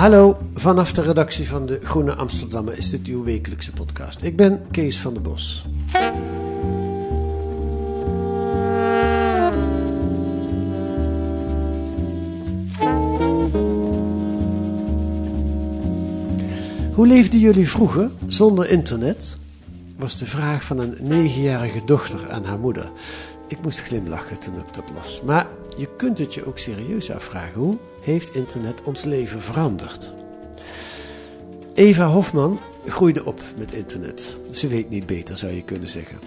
Hallo, vanaf de redactie van de Groene Amsterdammer is dit uw wekelijkse podcast. Ik ben Kees van der Bos. Hoe leefden jullie vroeger zonder internet? Was de vraag van een negenjarige dochter aan haar moeder. Ik moest glimlachen toen ik dat las. Maar je kunt het je ook serieus afvragen. Hoe heeft internet ons leven veranderd? Eva Hofman groeide op met internet. Ze weet niet beter, zou je kunnen zeggen.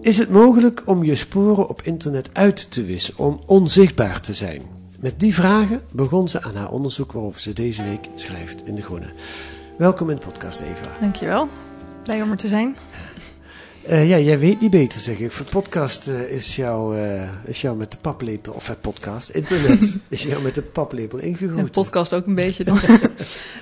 Is het mogelijk om je sporen op internet uit te wissen, om onzichtbaar te zijn? Met die vragen begon ze aan haar onderzoek waarover ze deze week schrijft in De Groene. Welkom in de podcast, Eva. Dankjewel. Blij om er te zijn. Eh, ja, jij weet niet beter, zeg ik. Voor podcast eh, is, jou, eh, is jou met de paplepel, of het podcast, internet, is jou met de paplepel En ingegoten. podcast ook een beetje dan.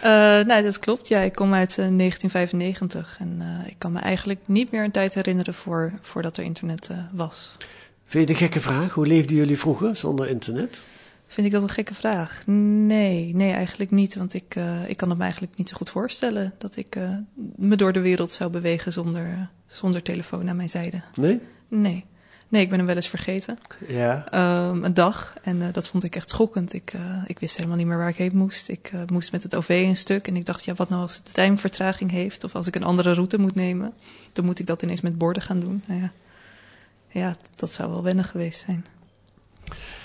Nee, dat klopt. Ja, ik kom uit eh, 1995 en ik kan me eigenlijk niet meer een tijd herinneren voor, voordat er internet was. Vind je een gekke vraag? Hoe leefden jullie vroeger zonder internet? Vind ik dat een gekke vraag? Nee, nee, eigenlijk niet. Want ik, eh, ik kan het me eigenlijk niet zo goed voorstellen dat ik eh, me door de wereld zou bewegen zonder, eh, zonder telefoon aan mijn zijde. Nee? Nee. Nee, ik ben hem wel eens vergeten. Ja. Ehm, een dag. En dat vond ik echt schokkend. Ik, ik wist helemaal niet meer waar ik heen moest. Ik moest met het OV een stuk. En ik dacht, ja, wat nou als het timevertraging heeft? Of als ik een andere route moet nemen? Dan moet ik dat ineens met borden gaan doen. Nou ja, ja dat zou wel wennen geweest zijn.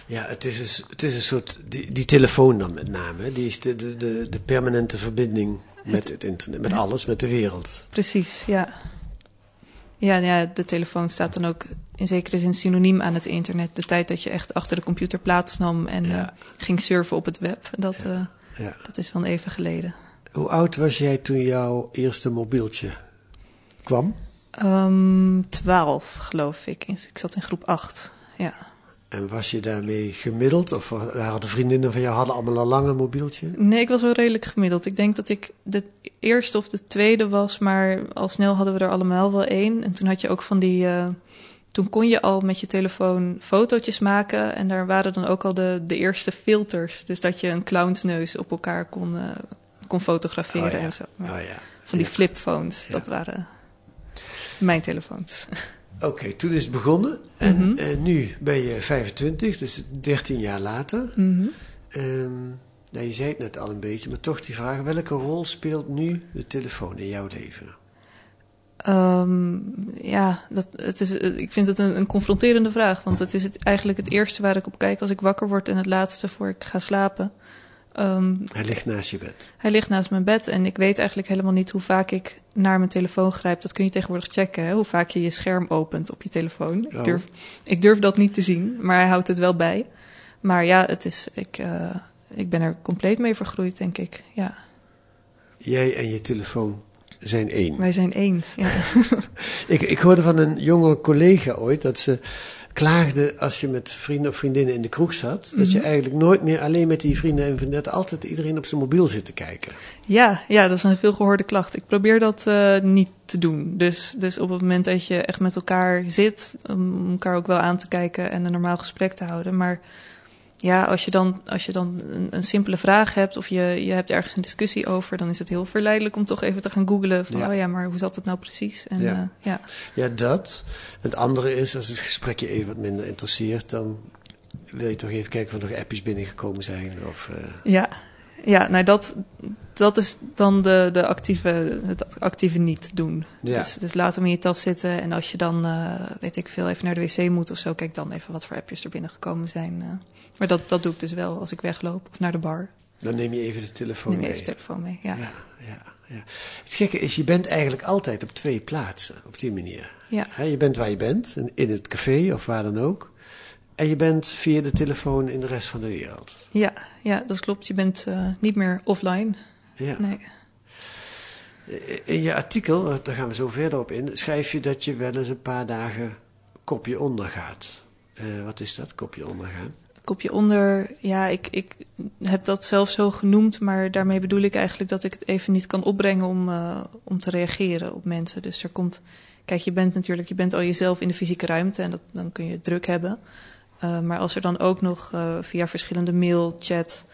Ja, het is een, het is een soort, die, die telefoon dan met name, die is de, de, de, de permanente verbinding met het internet, met alles, met de wereld. Precies, ja. Ja, ja, de telefoon staat dan ook in zekere zin synoniem aan het internet. De tijd dat je echt achter de computer plaatsnam en Ja. eh, ging surfen op het web. Dat, eh, Ja. dat is wel even geleden. Hoe oud was jij toen jouw eerste mobieltje kwam? Ehm 12, geloof ik. Ik zat in groep 8. Ja. En was je daarmee gemiddeld? Of hadden vriendinnen van jou hadden allemaal een lange mobieltje? Nee, ik was wel redelijk gemiddeld. Ik denk dat ik de eerste of de tweede was, maar al snel hadden we er allemaal wel één. En toen had je ook van die. eh, toen kon je al met je telefoon fotootjes maken. En daar waren dan ook al de, de eerste filters. Dus dat je een clownsneus op elkaar kon, eh, kon fotograferen Oh ja. en zo. Maar Oh ja. Van die Ja. flipphones, dat waren mijn telefoons. Oké, toen is het begonnen. En Mhm. eh, nu ben je 25, dus 13 jaar later. Mhm. Ehm, nou, je zei het net al een beetje, maar toch die vraag: welke rol speelt nu de telefoon in jouw leven? Ehm, ja, dat, het is, ik vind het een, een confronterende vraag. Want het is het, eigenlijk het eerste waar ik op kijk als ik wakker word en het laatste voor ik ga slapen. Ehm, Hij ligt naast je bed. hij ligt naast mijn bed en ik weet eigenlijk helemaal niet hoe vaak ik naar mijn telefoon grijp. Dat kun je tegenwoordig checken, hè? hoe vaak je je scherm opent op je telefoon. Oh. Ik, durf, ik durf dat niet te zien, maar hij houdt het wel bij. Maar ja, het is, ik, eh, ik ben er compleet mee vergroeid, denk ik. Ja, Jij en je telefoon zijn één. wij zijn één. Ja. Ik, ik hoorde van een jonge collega ooit dat ze klaagde als je met vrienden of vriendinnen in de kroeg zat. Dat je eigenlijk nooit meer alleen met die vrienden en vriendinnen altijd iedereen op zijn mobiel zit te kijken. Ja, ja, dat is een veelgehoorde klacht. Ik probeer dat eh, niet te doen. Dus, dus op het moment dat je echt met elkaar zit, om elkaar ook wel aan te kijken en een normaal gesprek te houden. Maar ja, als je dan, als je dan een, een, simpele vraag hebt of je, je hebt ergens een discussie over, dan is het heel verleidelijk om toch even te gaan googlen van, Ja. oh ja, maar hoe zat het nou precies? En Ja. ja, ja. Ja, dat. Het andere is, als het gesprek je even wat minder interesseert, dan wil je toch even kijken of er nog appjes binnengekomen zijn. Of, eh, ja. ja nou dat, dat is dan de, de actieve, het actieve niet doen. Ja. Dus, dus laat hem in je tas zitten en als je dan, eh, weet ik veel, even naar de wc moet of zo, kijk dan even wat voor appjes er binnengekomen zijn. eh. Maar dat, dat doe ik dus wel als ik wegloop of naar de bar. dan neem je even de telefoon Neem je mee. even de telefoon mee. Ja. Ja, ja, ja. Het gekke is, je bent eigenlijk altijd op twee plaatsen, op die manier. Ja. Je bent waar je bent, in- het café of waar dan ook. En je bent via de telefoon in de rest van de wereld. Ja, ja, dat klopt. Je bent eh, niet meer offline. Ja. Nee. In je artikel, daar gaan we zo verder op in, schrijf je dat je wel eens een paar dagen kopje onder gaat. Eh, wat is dat, kopje ondergaan? Kopje onder, ja, ik, ik heb dat zelf zo genoemd, maar daarmee bedoel ik eigenlijk dat ik het even niet kan opbrengen om, eh, om te reageren op mensen. Dus er komt, kijk, je bent natuurlijk, je bent al jezelf in de fysieke ruimte en dat, dan kun je druk hebben. Eh, maar als er dan ook nog eh, via verschillende mail, chat,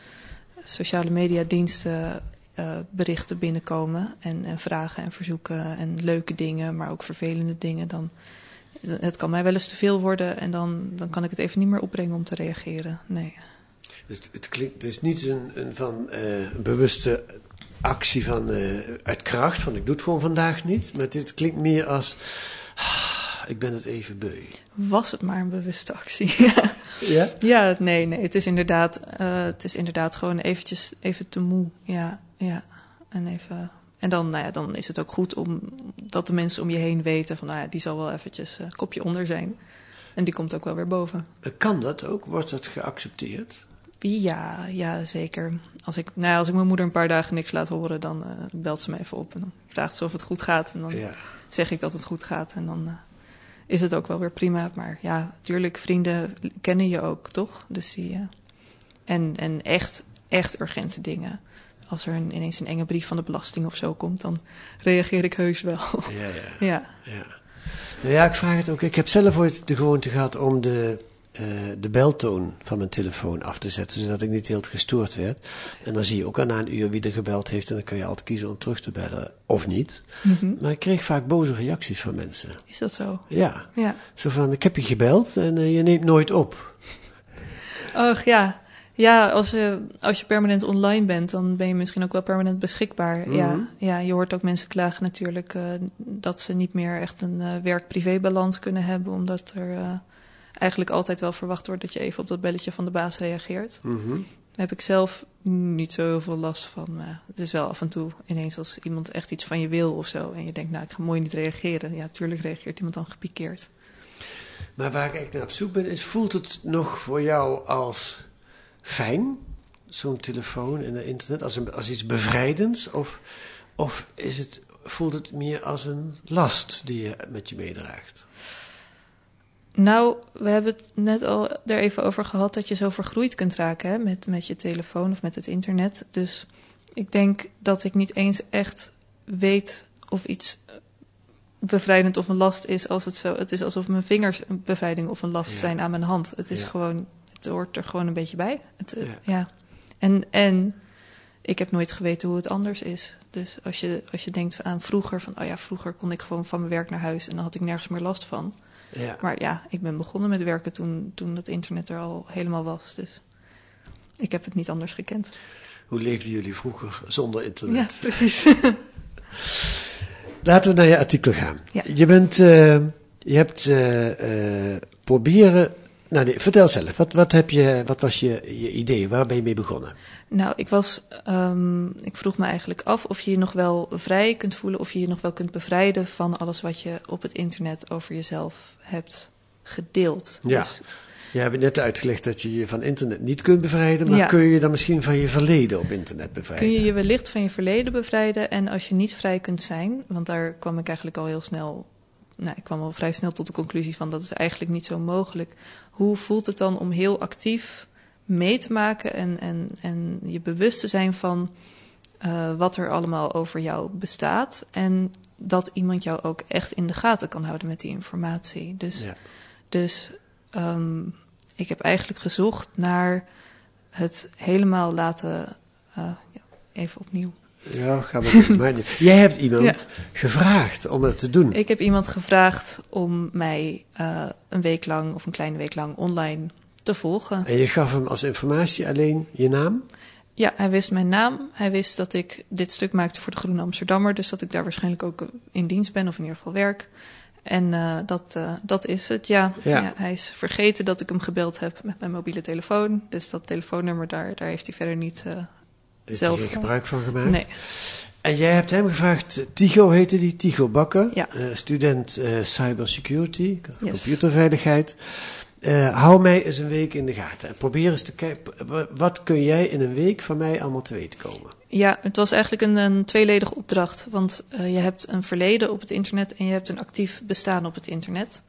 sociale media diensten eh, berichten binnenkomen en, en vragen en verzoeken en leuke dingen, maar ook vervelende dingen, dan het kan mij wel eens te veel worden en dan, dan kan ik het even niet meer opbrengen om te reageren. Nee. Dus het, het klinkt, het is niet een, een, van, eh, bewuste actie van, eh, uit kracht, van ik doe het gewoon vandaag niet. Maar dit klinkt meer als, ah, ik ben het even beu. Was het maar een bewuste actie? ja. Ja? ja, nee, nee. Het is inderdaad, eh, het is inderdaad gewoon eventjes even te moe. Ja, ja. En even. En dan, nou ja, dan is het ook goed om dat de mensen om je heen weten van, nou ja, die zal wel eventjes eh, kopje onder zijn. En die komt ook wel weer boven. Kan dat ook? Wordt dat geaccepteerd? Ja, ja, zeker. Als ik, nou ja, als ik mijn moeder een paar dagen niks laat horen, dan eh, belt ze me even op en dan vraagt ze of het goed gaat. En dan Ja. zeg ik dat het goed gaat en dan eh, is het ook wel weer prima. Maar ja, natuurlijk, vrienden kennen je ook, toch? Dus die, eh, en, en echt, echt urgente dingen. Als er een, ineens een enge brief van de belasting of zo komt, dan reageer ik heus wel. Ja, ja. ja, Ja. Nou ja, ik vraag het ook. Ik heb zelf ooit de gewoonte gehad om de, eh, de beltoon van mijn telefoon af te zetten, zodat ik niet heel gestoord werd. En dan zie je ook al na een uur wie er gebeld heeft en dan kun je altijd kiezen om terug te bellen of niet. Maar ik kreeg vaak boze reacties van mensen. is dat zo? Ja, Ja. zo van, ik heb je gebeld en eh, je neemt nooit op. Och ja. Ja, als je, als je permanent online bent, dan ben je misschien ook wel permanent beschikbaar. ja, ja, je hoort ook mensen klagen natuurlijk eh, dat ze niet meer echt een eh, werk-privé-balans kunnen hebben, omdat er eh, eigenlijk altijd wel verwacht wordt dat je even op dat belletje van de baas reageert. Mhm. Daar heb ik zelf niet zo heel veel last van. Maar het is wel af en toe ineens als iemand echt iets van je wil of zo. En je denkt, nou, ik ga mooi niet reageren. Ja, tuurlijk reageert iemand dan gepikeerd. Maar waar ik naar op zoek ben, is voelt het nog voor jou als fijn, zo'n telefoon en het internet, als, een, als iets bevrijdends? Of, of is het, voelt het meer als een last die je met je meedraagt? Nou, we hebben het net al er even over gehad dat je zo vergroeid kunt raken hè, met, met je telefoon of met het internet. Dus ik denk dat ik niet eens echt weet of iets bevrijdend of een last is als het zo. Het is alsof mijn vingers een bevrijding of een last Ja. zijn aan mijn hand. Het is Ja. gewoon, het hoort er gewoon een beetje bij. Het, eh, Ja. ja. En, en ik heb nooit geweten hoe het anders is. Dus als je, als je denkt aan vroeger, van oh ja, vroeger kon ik gewoon van mijn werk naar huis en dan had ik nergens meer last van. Ja. Maar ja, ik ben begonnen met werken toen, toen het internet er al helemaal was. Dus ik heb het niet anders gekend. Hoe leefden jullie vroeger zonder Ja, internet? precies. Laten we naar je artikel gaan. Ja. Je, bent, eh, je hebt eh, eh, proberen. Nou, nee, vertel zelf. Wat, wat, heb je, wat was je, je idee? Waar ben je mee begonnen? nou, ik, was, ehm, ik vroeg me eigenlijk af of je je nog wel vrij kunt voelen. Of je je nog wel kunt bevrijden van alles wat je op het internet over jezelf hebt gedeeld. Ja. Dus Je hebt net uitgelegd dat je je van internet niet kunt bevrijden, maar Ja. kun je je dan misschien van je verleden op internet bevrijden? kun je je wellicht van je verleden bevrijden. En als je niet vrij kunt zijn, want daar kwam ik eigenlijk al heel snel. Nou, ik kwam al vrij snel tot de conclusie van dat is eigenlijk niet zo mogelijk. Hoe voelt het dan om heel actief mee te maken en, en, en je bewust te zijn van eh, wat er allemaal over jou bestaat. En dat iemand jou ook echt in de gaten kan houden met die informatie. Dus Ja. dus ehm, ik heb eigenlijk gezocht naar het helemaal laten. eh, ja, even opnieuw. Ja, ga maar. Jij hebt iemand gevraagd om het te doen. Ik heb iemand gevraagd om mij eh, een week lang of een kleine week lang online te volgen. En je gaf hem als informatie alleen je naam? Ja, hij wist mijn naam. Hij wist dat ik dit stuk maakte voor de Groene Amsterdammer. Dus dat ik daar waarschijnlijk ook in dienst ben, of in ieder geval werk. En eh, dat, eh, dat is het, ja. Ja. Ja, Hij is vergeten dat ik hem gebeld heb met mijn mobiele telefoon. Dus dat telefoonnummer, daar, daar heeft hij verder niet uh, Heeft zelf... geen gebruik van gemaakt? Nee. En jij hebt hem gevraagd, Tigo heette die, Tigo Bakker, Ja. eh, student eh, cybersecurity, Yes. computerveiligheid. Eh, hou mij eens een week in de gaten en probeer eens te kijken, wat kun jij in een week van mij allemaal te weten komen? Ja, het was eigenlijk een, een tweeledige opdracht. Want je hebt een verleden op het internet en je hebt een actief bestaan op het internet.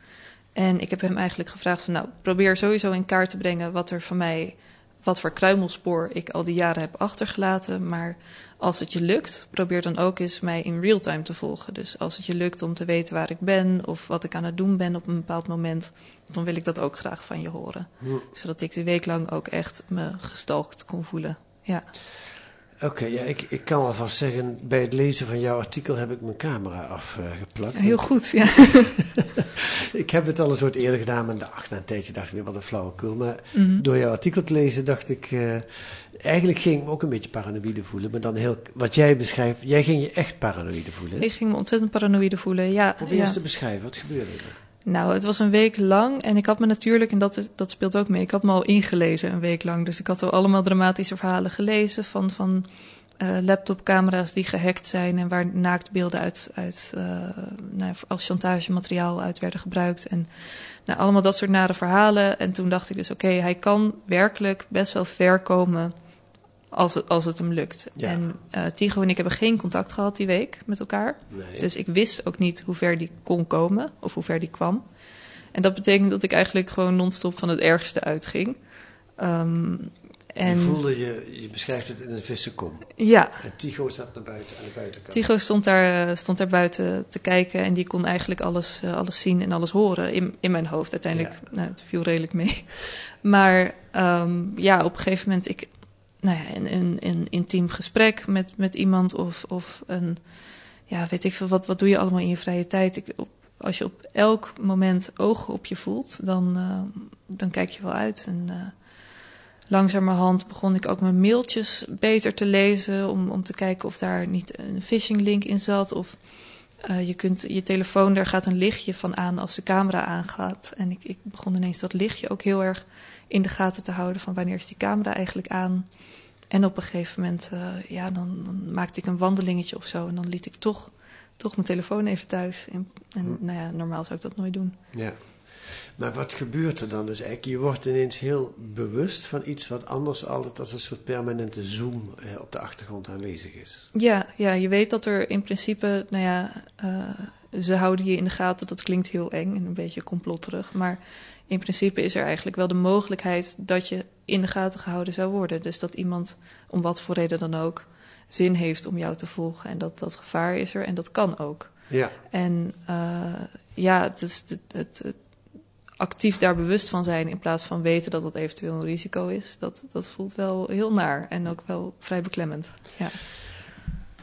En ik heb hem eigenlijk gevraagd van nou, probeer sowieso in kaart te brengen wat er van mij, wat voor kruimelspoor ik al die jaren heb achtergelaten. Maar als het je lukt, probeer dan ook eens mij in real time te volgen. Dus als het je lukt om te weten waar ik ben of wat ik aan het doen ben op een bepaald moment, dan wil ik dat ook graag van je horen. Zodat ik de week lang ook echt me gestalkt kon voelen. Ja. Oké, ja, ik, ik kan alvast zeggen, bij het lezen van jouw artikel heb ik mijn camera afgeplakt. Heel goed, ja. ik heb het al een soort eerder gedaan, maar dacht, na een tijdje dacht ik weer wat een flauwekul. Maar Mhm. door jouw artikel te lezen dacht ik, eh, eigenlijk ging ik me ook een beetje paranoïde voelen. Maar dan heel, wat jij beschrijft, jij ging je echt paranoïde voelen. hè? Ik ging me ontzettend paranoïde voelen. Ja, Probeer ja. eens te beschrijven, wat gebeurde er? Nou, het was een week lang en ik had me natuurlijk, en dat, dat speelt ook mee, ik had me al ingelezen een week lang. Dus ik had al allemaal dramatische verhalen gelezen van, van eh, laptopcamera's die gehackt zijn en waar naaktbeelden uit, uit, eh, nou, als chantagemateriaal uit werden gebruikt. En nou, allemaal dat soort nare verhalen. En toen dacht ik dus, oké, hij kan werkelijk best wel ver komen als het, als het hem lukt. Ja. En eh Tigo en ik hebben geen contact gehad die week met elkaar. Nee. Dus ik wist ook niet hoe ver die kon komen of hoe ver die kwam. En dat betekent dat ik eigenlijk gewoon non-stop van het ergste uitging. Ehm, en Je voelde je, je beschrijft het in een vissenkom. ja, En Tigo zat naar buiten, aan de buitenkant. Tigo stond daar, eh, stond daar buiten te kijken en die kon eigenlijk alles, eh, alles zien en alles horen in, in mijn hoofd. Uiteindelijk, nou, het viel redelijk mee. Maar ehm, ja, op een gegeven moment, ik, nou ja, een, een, een intiem gesprek met, met iemand of, of een, ja, weet ik veel, wat, wat doe je allemaal in je vrije tijd? Ik, op, als je op elk moment ogen op je voelt, dan, eh, dan kijk je wel uit. En eh, langzamerhand begon ik ook mijn mailtjes beter te lezen. Om, om te kijken of daar niet een phishing link in zat. Of eh, je kunt je telefoon, daar gaat een lichtje van aan als de camera aangaat. En ik, ik begon ineens dat lichtje ook heel erg in de gaten te houden. Van wanneer is die camera eigenlijk aan? En op een gegeven moment, eh, ja, dan, dan maakte ik een wandelingetje of zo. En dan liet ik toch, toch mijn telefoon even thuis. En, en nou ja, normaal zou ik dat nooit doen. Ja. Maar wat gebeurt er dan dus eigenlijk? Je wordt ineens heel bewust van iets wat anders altijd als een soort permanente zoom eh, op de achtergrond aanwezig is. Ja, ja, je weet dat er in principe, nou ja, eh, ze houden je in de gaten. Dat klinkt heel eng en een beetje complotterig. Maar in principe is er eigenlijk wel de mogelijkheid dat je in de gaten gehouden zou worden. Dus dat iemand, om wat voor reden dan ook, zin heeft om jou te volgen. En dat dat gevaar is er en dat kan ook. Ja. En eh, ja, het is het, het, het actief daar bewust van zijn in plaats van weten dat dat eventueel een risico is. Dat, dat voelt wel heel naar en ook wel vrij beklemmend. Ja.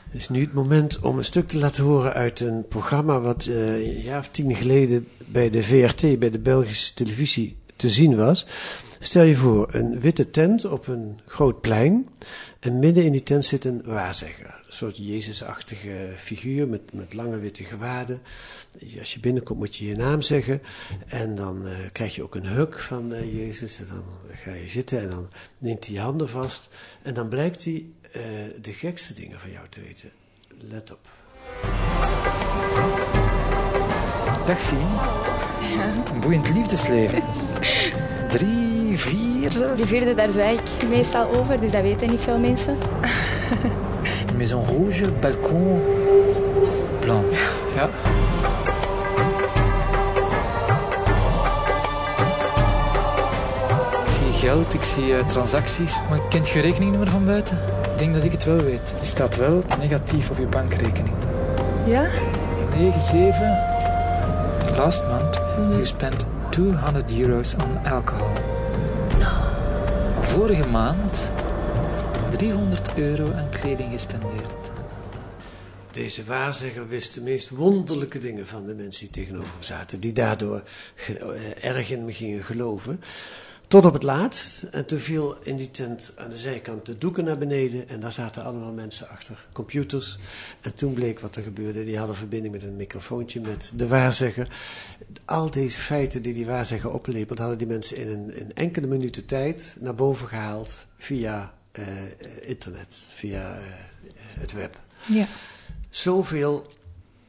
Het is nu het moment om een stuk te laten horen uit een programma wat eh, een jaar of tien geleden bij de VRT, bij de Belgische televisie, te zien was. Stel je voor, een witte tent op een groot plein. En midden in die tent zit een waarzegger. Een soort Jezusachtige figuur met, met lange witte gewaden. Als je binnenkomt moet je je naam zeggen. En dan eh, krijg je ook een huk van eh, Jezus. En dan ga je zitten en dan neemt hij je handen vast. En dan blijkt hij eh, de gekste dingen van jou te weten. Let op. Dag Fien. Een boeiend liefdesleven. Drie, vier zelfs. De vierde, daar zwijg ik meestal over, dus dat weten niet veel mensen. Maison rouge, balkon, blanc. Ja. Ik zie geld, ik zie eh, transacties. Maar kent je rekeningnummer van buiten? Ik denk dat ik het wel weet. Die staat wel negatief op je bankrekening. Ja? 97. Last month you spent 200 euros on alcohol. vorige maand 300 euro aan kleding gespendeerd. Deze waarzegger wist de meest wonderlijke dingen van de mensen die tegenover hem zaten, die daardoor eh, erg in me gingen geloven. Tot op het laatst. En toen viel in die tent aan de zijkant de doeken naar beneden. En daar zaten allemaal mensen achter computers. En toen bleek wat er gebeurde. Die hadden verbinding met een microfoontje met de waarzegger. Al deze feiten die die waarzegger oplepelt, hadden die mensen in een in enkele minuten tijd naar boven gehaald via eh, internet, via eh, het web. Ja. Zoveel.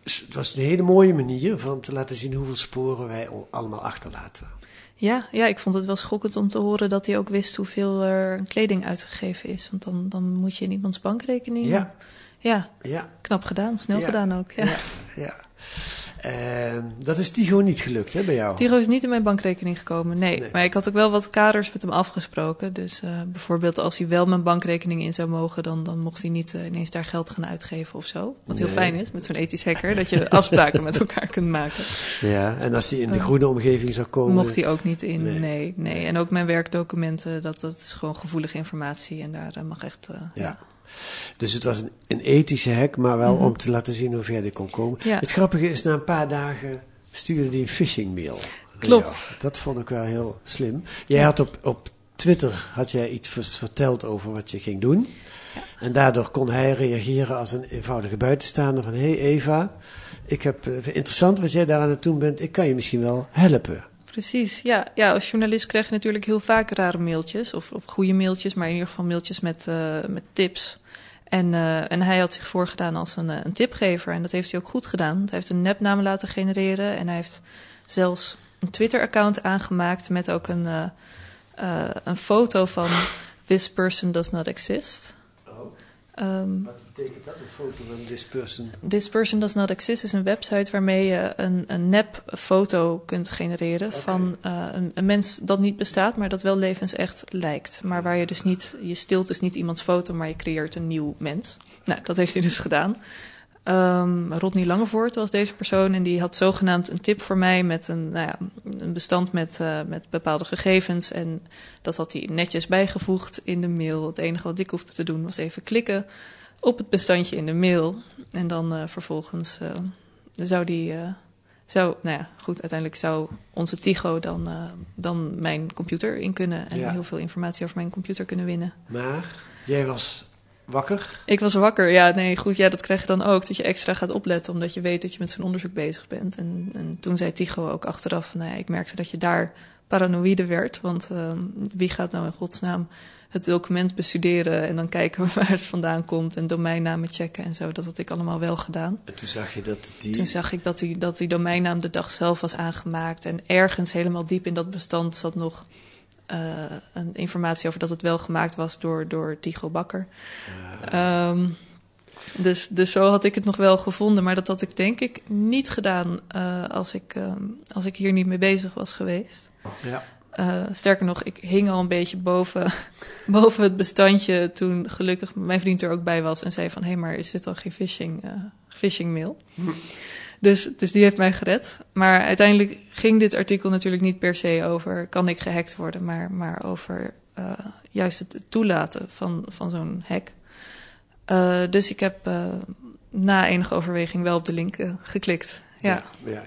Het was een hele mooie manier van om te laten zien hoeveel sporen wij allemaal achterlaten. Ja, ja, ik vond het wel schokkend om te horen dat hij ook wist hoeveel er kleding uitgegeven is. Want dan, dan moet je in iemands bankrekening. Ja, Ja, ja, knap gedaan, snel Ja. gedaan ook. Ja. ja. Ehm, dat is Tigo niet gelukt, hè, bij jou? Tiro is niet in mijn bankrekening gekomen, nee. Nee. Maar ik had ook wel wat kaders met hem afgesproken. Dus eh, bijvoorbeeld als hij wel mijn bankrekening in zou mogen... dan, dan mocht hij niet eh, ineens daar geld gaan uitgeven of zo. Wat heel Nee. fijn is met zo'n ethisch hacker... dat je afspraken met elkaar kunt maken. Ja, en als die in de Eh, groene omgeving zou komen. Mocht hij ook niet in, Nee. nee. nee, En ook mijn werkdocumenten, dat, dat is gewoon gevoelige informatie... en daar, mag echt... Ja. ja. Dus het was een, een ethische hack, maar wel Mhm. om te laten zien hoe ver die kon komen. Ja. Het grappige is, na een paar dagen stuurde die een phishing mail. Klopt. Dat vond ik wel heel slim. Jij had op, op Twitter had jij iets verteld over wat je ging doen. En daardoor kon hij reageren als een eenvoudige buitenstaander van... Hé hey Eva, ik heb eh, interessant wat jij daar aan het doen bent. Ik kan je misschien wel helpen. Precies, ja. ja. Als journalist krijg je natuurlijk heel vaak rare mailtjes. Of, of goede mailtjes, maar in ieder geval mailtjes met, eh, met tips. En, eh, en hij had zich voorgedaan als een, eh, een tipgever. En dat heeft hij ook goed gedaan. Hij heeft een nepnaam laten genereren. En hij heeft zelfs een Twitter-account aangemaakt met ook een, eh, een foto van This person does not exist. Ehm, Wat betekent dat, een foto van this person? This Person Does Not Exist is een website waarmee je een, een nep foto kunt genereren van eh, een, een mens dat niet bestaat, maar dat wel levensecht lijkt. Maar waar je dus niet, je stilt dus niet iemands foto, maar je creëert een nieuw mens. Nou, dat heeft hij dus gedaan. Ehm, Rodney Langevoort was deze persoon en die had zogenaamd een tip voor mij met een, nou ja, een bestand met, eh, met bepaalde gegevens. En dat had hij netjes bijgevoegd in de mail. Het enige wat ik hoefde te doen was even klikken op het bestandje in de mail. En dan eh, vervolgens eh, zou die. zou, nou ja, goed, uiteindelijk zou onze Tigo dan, dan mijn computer in kunnen. En Ja. heel veel informatie over mijn computer kunnen winnen. Maar jij was wakker. Ik was wakker. Ja, nee, goed. Ja, dat krijg je dan ook. Dat je extra gaat opletten, omdat je weet dat je met zo'n onderzoek bezig bent. En, en toen zei Tigo ook achteraf: van, nou ja, ik merkte dat je daar paranoïde werd. Want ehm, wie gaat nou in godsnaam het document bestuderen en dan kijken waar het vandaan komt en domeinnamen checken en zo. Dat had ik allemaal wel gedaan. En toen zag je dat die... Toen zag ik dat die, dat die domeinnaam de dag zelf was aangemaakt. En ergens helemaal diep in dat bestand zat nog een informatie over dat het wel gemaakt was door, door Tigo Bakker. Ehm, dus, dus zo had ik het nog wel gevonden. Maar dat had ik denk ik niet gedaan eh, als, ik, ehm, als ik hier niet mee bezig was geweest. Ja. Eh, sterker nog, ik hing al een beetje boven, boven het bestandje toen gelukkig mijn vriend er ook bij was en zei van, hé, hey, maar is dit dan geen phishing, eh, phishing mail? Dus, dus die heeft mij gered. Maar uiteindelijk ging dit artikel natuurlijk niet per se over, kan ik gehackt worden, maar, maar over eh, juist het toelaten van, van zo'n hack. Eh, dus ik heb uh, na enige overweging wel op de link geklikt. Ja. ja,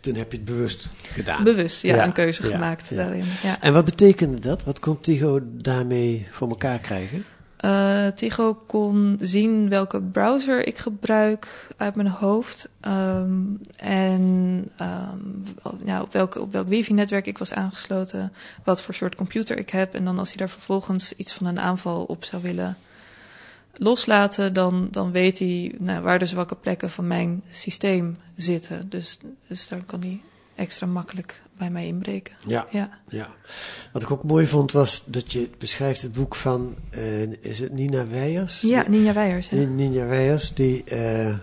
toen heb je het bewust gedaan. Bewust, ja, ja een keuze ja, gemaakt daarin. Ja. En wat betekende dat? Wat kon Tigo daarmee voor elkaar krijgen? Uh, Tigo kon zien welke browser ik gebruik uit mijn hoofd. Um, en ja, op, welk, op welk wifi-netwerk ik was aangesloten. Wat voor soort computer ik heb. En dan als hij daar vervolgens iets van een aanval op zou willen loslaten, dan, dan weet hij nou, waar de zwakke plekken van mijn systeem zitten. Dus, dus daar kan hij extra makkelijk bij mij inbreken. Ja, ja. ja. Wat ik ook mooi vond was dat je beschrijft het boek van, uh, is het Nina Weijers? Ja, Nina Weijers. Ja. Nina Weijers, die, uh, uh,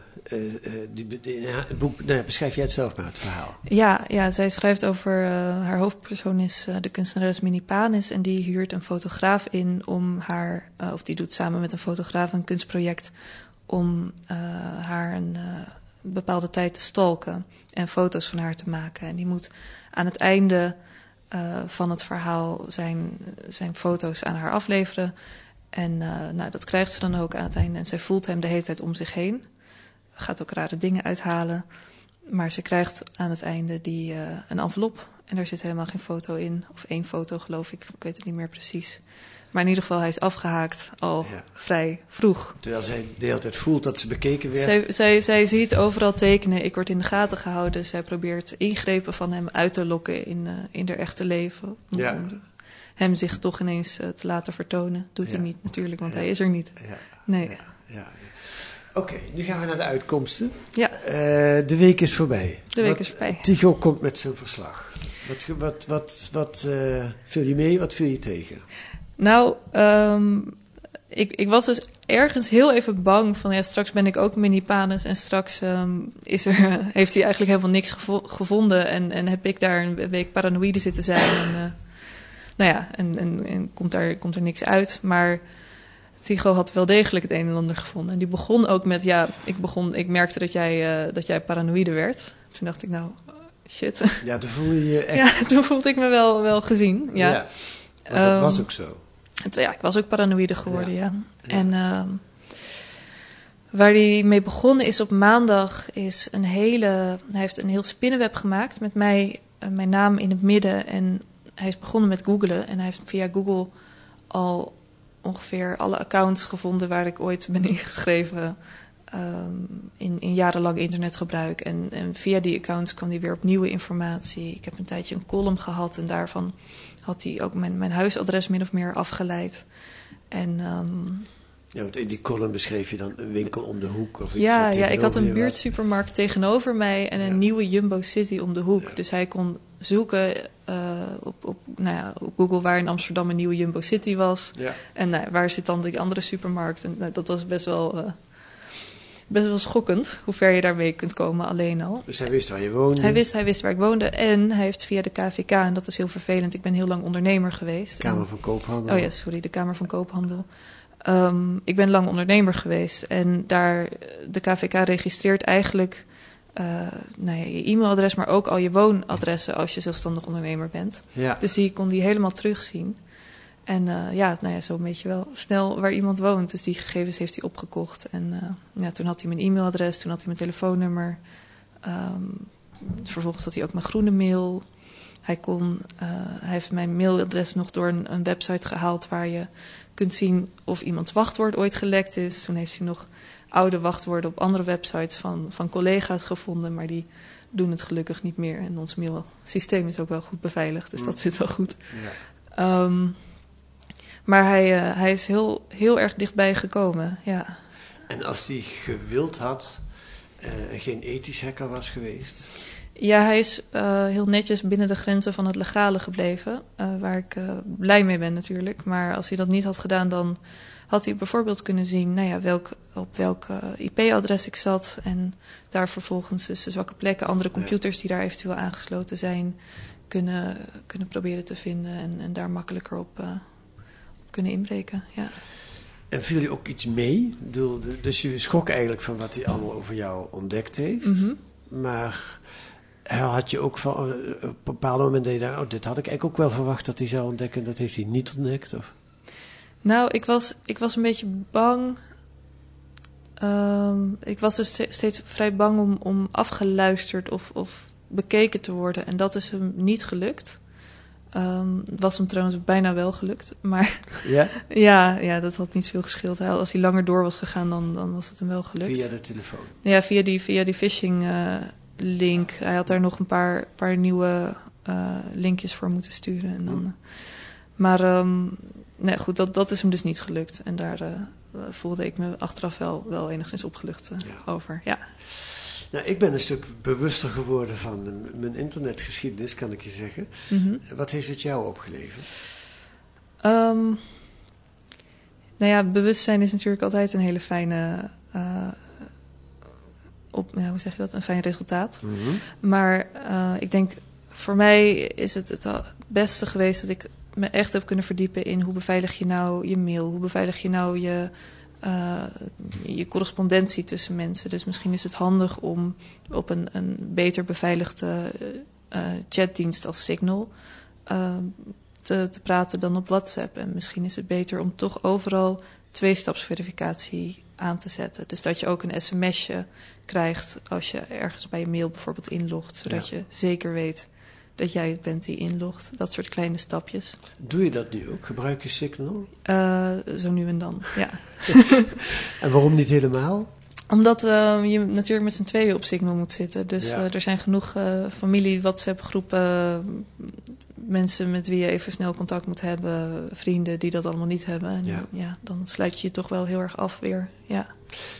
die, die het boek, nou, beschrijf jij het zelf maar, het verhaal. Ja, ja zij schrijft over, uh, haar hoofdpersoon is de kunstenares Minnie Panis en die huurt een fotograaf in om haar, uh, of die doet samen met een fotograaf een kunstproject om uh, haar een bepaalde tijd te stalken en foto's van haar te maken. En die moet aan het einde eh, van het verhaal zijn, zijn foto's aan haar afleveren. En eh, nou, dat krijgt ze dan ook aan het einde. En zij voelt hem de hele tijd om zich heen. Gaat ook rare dingen uithalen. Maar ze krijgt aan het einde die, eh, een envelop. En daar zit helemaal geen foto in. Of één foto, geloof ik. Ik weet het niet meer precies. Maar in ieder geval, hij is afgehaakt al Ja. vrij vroeg. Terwijl zij de hele tijd voelt dat ze bekeken werd. Zij, zij, zij ziet overal tekenen. Ik word in de gaten gehouden. Zij probeert ingrepen van hem uit te lokken in, eh in haar echte leven. Om Ja. om hem zich toch ineens eh, te laten vertonen. Doet hij niet natuurlijk, want hij is er niet. Ja, Nee. ja. Oké, nu gaan we naar de uitkomsten. Ja. Eh, de week is voorbij. De week Wat- is voorbij. Tycho komt met zijn verslag. Wat, wat, wat, wat eh, viel je mee, wat viel je tegen? Nou, ehm, ik, ik was dus ergens heel even bang van... ja, straks ben ik ook mini-panis... en straks ehm, is er, heeft hij eigenlijk helemaal niks gevo- gevonden... En, en heb ik daar een week paranoïde zitten zijn... En, eh, nou ja, en, en, en komt, daar, komt er niks uit. Maar Tycho had wel degelijk het een en ander gevonden. En die begon ook met... ja, ik, begon, ik merkte dat jij, eh, dat jij paranoïde werd. Toen dacht ik, nou, shit. Ja, dan voel je je echt... ja, toen voelde ik me wel, wel gezien. Ja. Want dat Ehm, was ook zo. En toen- ja, ik was ook paranoïde geworden, ja. Ja. En ehm, waar hij mee begonnen is op maandag, is een hele... Hij heeft een heel spinnenweb gemaakt met mij, eh, mijn naam in het midden. En hij is begonnen met googlen. En hij heeft via Google al ongeveer alle accounts gevonden waar ik ooit ben ingeschreven... ehm, in, in jarenlang internetgebruik. En, en via die accounts kwam hij weer op nieuwe informatie. Ik heb een tijdje een column gehad en daarvan had hij ook mijn, mijn huisadres min of meer afgeleid. En ehm, Ja, want in die column beschreef je dan een winkel om de hoek of iets. ja, ja, ik had een buurtsupermarkt tegenover mij en een Ja. nieuwe Jumbo City om de hoek. Ja. Dus hij kon zoeken eh, op, op, nou ja, op Google waar in Amsterdam een nieuwe Jumbo City was. Ja. En nou, waar zit dan die andere supermarkt? En nou, dat was best wel, eh, best wel schokkend hoe ver je daarmee kunt komen alleen al. Dus hij wist waar je woonde. Hij wist, hij wist waar ik woonde en hij heeft via de KVK, en dat is heel vervelend, ik ben heel lang ondernemer geweest. Kamer En- van Koophandel. Oh ja, sorry, de Kamer van Koophandel. Ehm, ik ben lang ondernemer geweest en daar, de KVK registreert eigenlijk eh, nou ja, je e-mailadres, maar ook al je woonadressen als je zelfstandig ondernemer bent. Ja. Dus die kon die helemaal terugzien. En eh, ja, nou ja, zo weet je wel snel waar iemand woont. Dus die gegevens heeft hij opgekocht. En eh, ja, toen had hij mijn e-mailadres, toen had hij mijn telefoonnummer. Ehm, vervolgens had hij ook mijn groene mail. Hij, kon, eh, hij heeft mijn mailadres nog door een, een website gehaald waar je kunt zien of iemands wachtwoord ooit gelekt is. Toen heeft hij nog oude wachtwoorden op andere websites van, van collega's gevonden, maar die doen het gelukkig niet meer. En ons mailsysteem is ook wel goed beveiligd, dus dat zit wel goed. Ja. Ehm, maar hij, eh, hij is heel, heel erg dichtbij gekomen, ja. En als hij gewild had eh, en geen ethisch hacker was geweest. Ja, hij is eh, heel netjes binnen de grenzen van het legale gebleven. waar ik blij mee ben natuurlijk. Maar als hij dat niet had gedaan, dan had hij bijvoorbeeld kunnen zien nou ja, welk, op welk IP-adres ik zat. En daar vervolgens dus de zwakke plekken, andere computers die daar eventueel aangesloten zijn, kunnen, kunnen proberen te vinden. En, en daar makkelijker op, op kunnen inbreken. Ja. En viel je ook iets mee? Dus je schrok eigenlijk van wat hij allemaal over jou ontdekt heeft. Mhm. Maar had je ook van, eh, op een bepaald moment dat je dacht, oh, dit had ik eigenlijk ook wel verwacht dat hij zou ontdekken. Dat heeft hij niet ontdekt? Of? Nou, ik was, ik was een beetje bang. Ehm, ik was dus ste- steeds vrij bang om, om afgeluisterd of, of bekeken te worden. En dat is hem niet gelukt. Het was hem trouwens bijna wel gelukt. Maar Ja? ja, ja, dat had niet veel had- Als hij langer door was gegaan, dan, dan was het hem wel gelukt. Via de telefoon. Ja, via die, via die phishing eh, link. Hij had daar nog een paar, paar nieuwe eh, linkjes voor moeten sturen. En dan, eh, maar ehm, nee, goed, dat, dat is hem dus niet gelukt. En daar voelde ik me achteraf wel, wel enigszins opgelucht Ja. over. Ja. Nou, ik ben een stuk bewuster geworden van mijn internetgeschiedenis, kan ik je zeggen. Mhm. Wat heeft het jou opgeleverd? Ehm, nou ja, bewustzijn is natuurlijk altijd een hele fijne. eh, op, ja, hoe zeg je dat? Een fijn resultaat. Maar eh, ik denk, voor mij is het het beste geweest dat ik me echt heb kunnen verdiepen in hoe beveilig je nou je mail, hoe beveilig je nou je, eh, je correspondentie tussen mensen. Dus misschien is het handig om op een, een beter beveiligde eh, eh, chatdienst als Signal te, te praten dan op WhatsApp. En misschien is het beter om toch overal tweestapsverificatie aan te zetten. Dus dat je ook een sms'je krijgt als je ergens bij je mail bijvoorbeeld inlogt, zodat Ja. je zeker weet dat jij het bent die inlogt. Dat soort kleine stapjes. Doe je dat nu ook? Gebruik je Signal? Eh, zo nu en dan, ja. En waarom niet helemaal? Omdat eh, je natuurlijk met z'n tweeën op Signal moet zitten. Dus Ja. eh, er zijn genoeg eh, familie, WhatsApp-groepen, eh, mensen met wie je even snel contact moet hebben, vrienden die dat allemaal niet hebben. En Ja. ja. dan sluit je je toch wel heel erg af weer. Ja.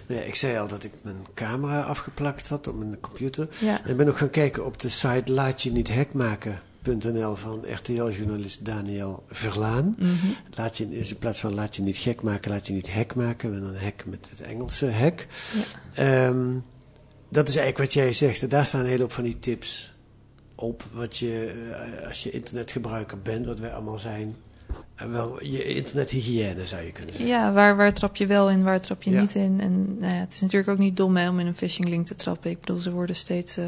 Nou ja, ik zei al dat ik mijn camera afgeplakt had op mijn computer. Ja. En ik ben ook gaan kijken op de site laatje-niet-hekmaken.nl van RTL-journalist Daniel Verlaan. Mhm. Laat je, in plaats van laat je niet gek maken, laat je niet hek maken. Met een hek met het Engelse hek. Ehm, dat is eigenlijk wat jij zegt. En daar staan een hele hoop van die tips op. Wat je, eh, als je internetgebruiker bent, wat wij allemaal zijn. En wel je internethygiëne zou je kunnen zeggen. Ja, waar, waar trap je wel in, waar trap je Ja. niet in? En nou ja, het is natuurlijk ook niet dom hè, om in een phishing link te trappen. Ik bedoel, ze worden steeds eh,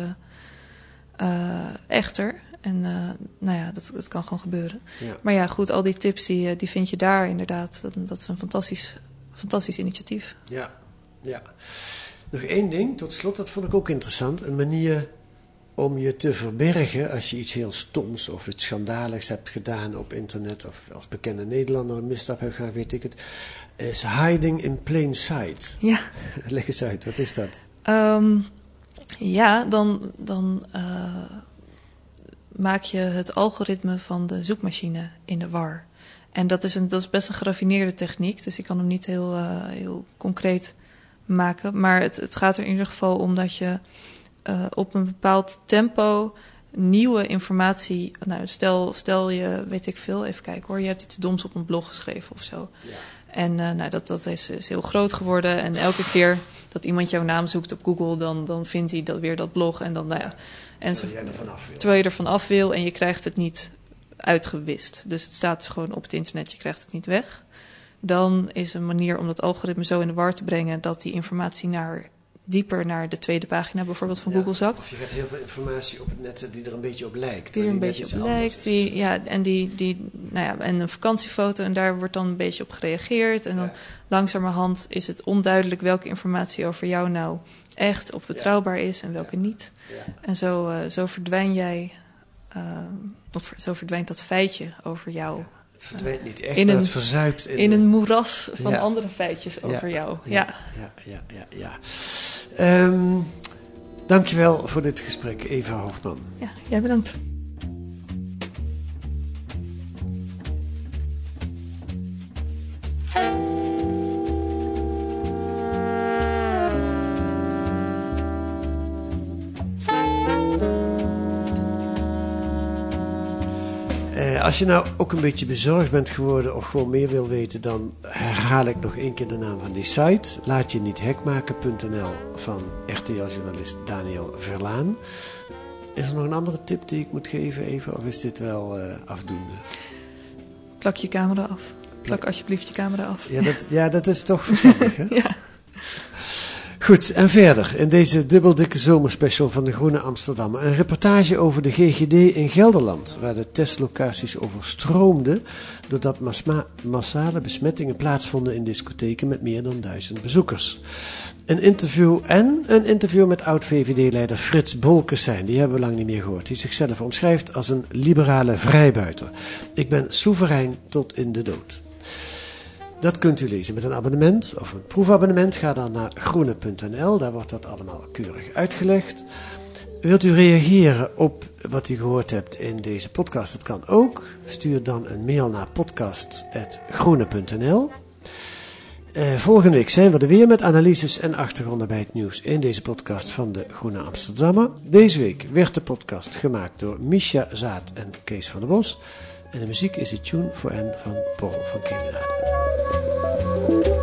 eh, echter. En eh, nou ja, dat, dat kan gewoon gebeuren. Ja. Maar ja, goed, al die tips die, eh, die vind je daar inderdaad. Dat, dat is een fantastisch, fantastisch initiatief. Ja, ja. Nog één ding, tot slot, dat vond ik ook interessant. Een manier om je te verbergen als je iets heel stoms of iets schandaligs hebt gedaan op internet. Of als bekende Nederlander een misstap hebt gedaan, weet ik het. Is hiding in plain sight. Ja. Leg eens uit, wat is dat? Ehm, ja, dan, dan eh, maak je het algoritme van de zoekmachine in de war. En dat is, een, dat is best een geraffineerde techniek, dus ik kan hem niet heel, eh, heel concreet maken. Maar het, het gaat er in ieder geval om dat je eh, op een bepaald tempo nieuwe informatie. Nou, stel, stel je, weet ik veel, even kijken hoor, je hebt iets doms op een blog geschreven of zo. En eh, nou, dat, dat is, is heel groot geworden. En elke keer dat iemand jouw naam zoekt op Google, dan, dan vindt hij dat, weer dat blog. En dan, nou ja. En Terwijl wil. terwijl je er vanaf wil en je krijgt het niet uitgewist. Dus het staat dus gewoon op het internet, je krijgt het niet weg. Dan is een manier om dat algoritme zo in de war te brengen dat die informatie naar, dieper naar de tweede pagina bijvoorbeeld van Ja, Google zakt. Of je gaat heel veel informatie op het net zetten die er een beetje op lijkt. Die er een beetje op lijkt. Die, ja, en, die, die, nou ja, en een vakantiefoto en daar wordt dan een beetje op gereageerd. En dan langzamerhand is het onduidelijk welke informatie over jou nou echt of betrouwbaar is en welke niet. En zo, eh, zo verdwijn jij, eh, of zo verdwijnt dat feitje over jou Het verdwijnt niet echt, In een- het verzuipt in, in een moeras van Ja. andere feitjes over jou. Ja. Ja, ja, ja, ja. Ehm, dankjewel voor dit gesprek, Eva Hofman. ja, jij bedankt. Als je nou ook een beetje bezorgd bent geworden of gewoon meer wil weten, dan herhaal ik nog één keer de naam van die site. Laat je niet hekmaken.nl van RTL-journalist Daniel Verlaan. Is er nog een andere tip die ik moet geven, Eva, of is dit wel eh, afdoende? Plak je camera af. Plak alsjeblieft je camera af. Ja, dat, ja, dat is toch verstandig, hè? Ja. Goed, en verder in deze dubbeldikke zomerspecial van de Groene Amsterdam een reportage over de GGD in Gelderland, waar de testlocaties overstroomden doordat massale besmettingen plaatsvonden in discotheken met meer dan duizend bezoekers. Een interview en een interview met oud-VVD-leider Frits Bolkestein, die hebben we lang niet meer gehoord, die zichzelf omschrijft als een liberale vrijbuiter. Ik ben soeverein tot in de dood. Dat kunt u lezen met een abonnement of een proefabonnement. Ga dan naar groene.nl, daar wordt dat allemaal keurig uitgelegd. Wilt u reageren op wat u gehoord hebt in deze podcast? Dat kan ook. Stuur dan een mail naar podcast.groene.nl. Eh, volgende week zijn we er weer met analyses en achtergronden bij het nieuws in deze podcast van de Groene Amsterdammer. Deze week werd de podcast gemaakt door Misha Zaat en Kees van der Bos. En de muziek is de tune voor N van Paul van Kemenade. Bye.